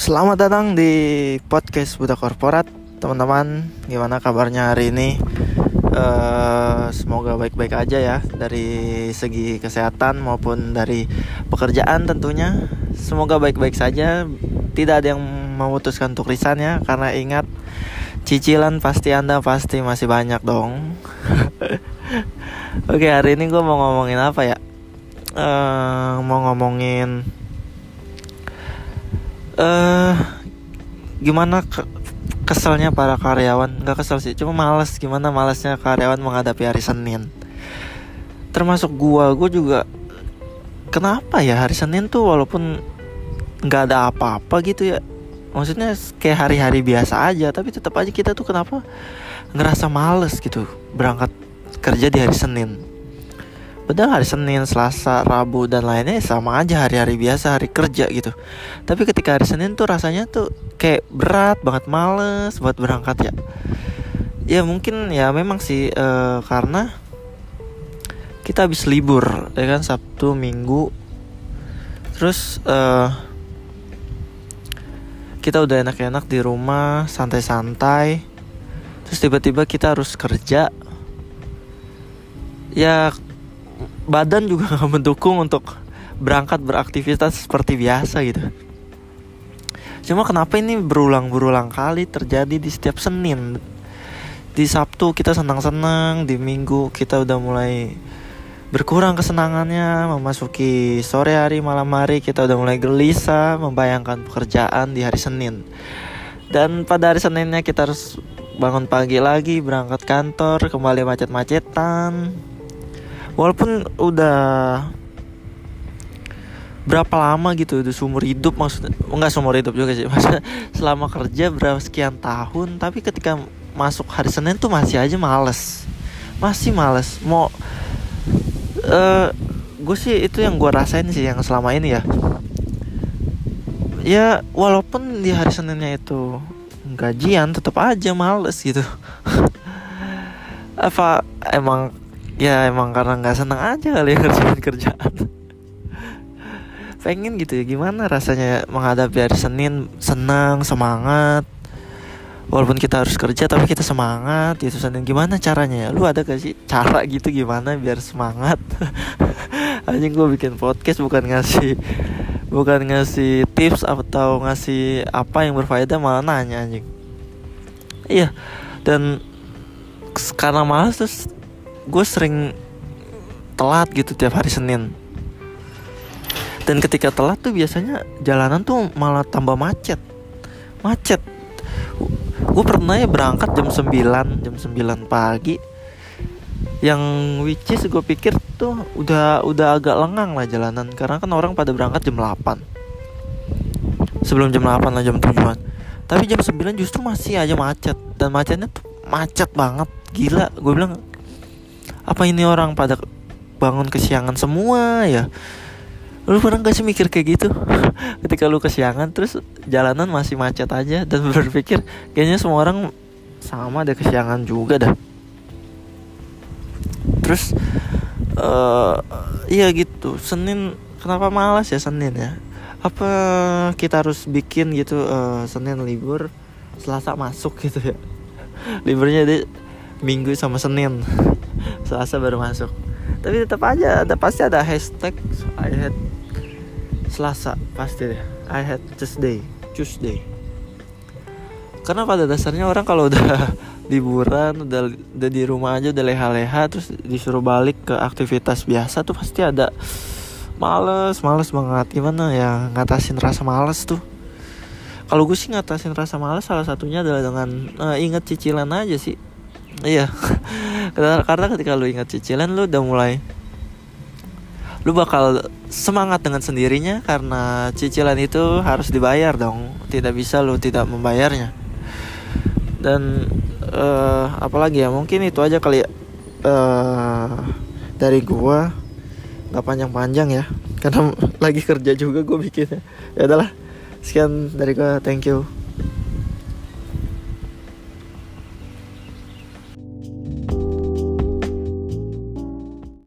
Selamat datang di podcast Buta Korporat. Teman-teman, gimana kabarnya hari ini? Uh, semoga baik-baik aja ya Dari segi kesehatan maupun dari pekerjaan tentunya. Semoga baik-baik saja. Tidak ada yang memutuskan untuk resign ya Karena ingat Cicilan pasti anda pasti masih banyak dong. Oke hari ini gue mau ngomongin apa ya? Uh, Mau ngomongin uh, gimana ke keselnya para karyawan? Nggak kesel sih cuma males. Gimana malesnya karyawan menghadapi hari Senin? Termasuk gua gua juga kenapa ya hari Senin tuh walaupun nggak ada apa-apa gitu ya? Maksudnya kayak hari-hari biasa aja tapi tetap aja kita tuh kenapa ngerasa males gitu berangkat kerja di hari Senin Padahal hari Senin, Selasa, Rabu dan lainnya sama aja hari-hari biasa, hari kerja gitu. Tapi ketika hari Senin tuh rasanya tuh kayak berat banget, males buat berangkat ya. Ya mungkin ya memang sih uh, karena kita habis libur ya kan Sabtu, Minggu. Terus uh, kita udah enak-enak di rumah, santai-santai. Terus tiba-tiba kita harus kerja. Ya badan juga nggak mendukung untuk berangkat beraktivitas seperti biasa gitu. Cuma kenapa ini berulang-berulang kali terjadi di setiap Senin? Di Sabtu kita senang-senang, di Minggu kita udah mulai berkurang kesenangannya, memasuki sore hari, malam hari kita udah mulai gelisah, membayangkan pekerjaan di hari Senin. Dan pada hari Seninnya kita harus bangun pagi lagi, berangkat kantor, kembali macet-macetan, walaupun udah berapa lama gitu udah seumur hidup maksudnya. Enggak seumur hidup juga sih maksudnya selama kerja berapa sekian tahun tapi ketika masuk hari Senin tuh masih aja males. Masih males. Mau uh, gue sih itu yang gue rasain sih yang selama ini ya. Ya walaupun di hari Seninnya itu gajian tetap aja males gitu. Apa emang ya emang karena nggak senang aja kali ya kerjaan. Kerjaan pengen gitu ya gimana rasanya menghadapi hari Senin? Senang semangat. Walaupun kita harus kerja tapi kita semangat itu Senin. Gimana caranya ya? Lu ada gak sih cara gitu gimana biar semangat? Anjing gue bikin podcast bukan ngasih bukan ngasih tips atau ngasih apa yang berfaedah malah nanya anjing. Iya dan karena malas terus gue sering telat gitu tiap hari Senin. Dan ketika telat tuh biasanya jalanan tuh malah tambah macet. Macet. Gue pernah ya berangkat jam 9 jam 9 pagi. Yang which is gue pikir tuh udah udah agak lengang lah jalanan. Karena kan orang pada berangkat jam 8 sebelum jam 8 lah jam 7an tapi jam 9 justru masih aja macet. Dan macetnya tuh macet banget. Gila. Gue bilang apa ini orang pada bangun kesiangan semua ya? Lu pernah gak sih mikir kayak gitu? Ketika lu kesiangan terus jalanan masih macet aja dan berpikir kayaknya semua orang sama ada kesiangan juga dah. Terus uh, iya gitu Senin kenapa malas ya Senin ya? Apa kita harus bikin gitu uh, Senin libur Selasa masuk gitu ya? Liburnya di Minggu sama Senin Selasa baru masuk. Tapi tetap aja ada pasti ada hashtag I had Selasa pasti deh. I had Tuesday Tuesday. Karena pada dasarnya orang kalau udah liburan udah udah di rumah aja udah leha-leha terus disuruh balik ke aktivitas biasa tuh pasti ada males males banget. Gimana ya ngatasin rasa males tuh. Kalau gue sih ngatasin rasa males salah satunya adalah dengan uh, inget cicilan aja sih Iya. Karena ketika lu ingat cicilan lu udah mulai lu bakal semangat dengan sendirinya karena cicilan itu harus dibayar dong. Tidak bisa lu tidak membayarnya. Dan uh, apalagi ya mungkin itu aja kali ya uh, dari gua nggak panjang-panjang ya karena lagi kerja juga gue bikinnya ya adalah sekian dari gua thank you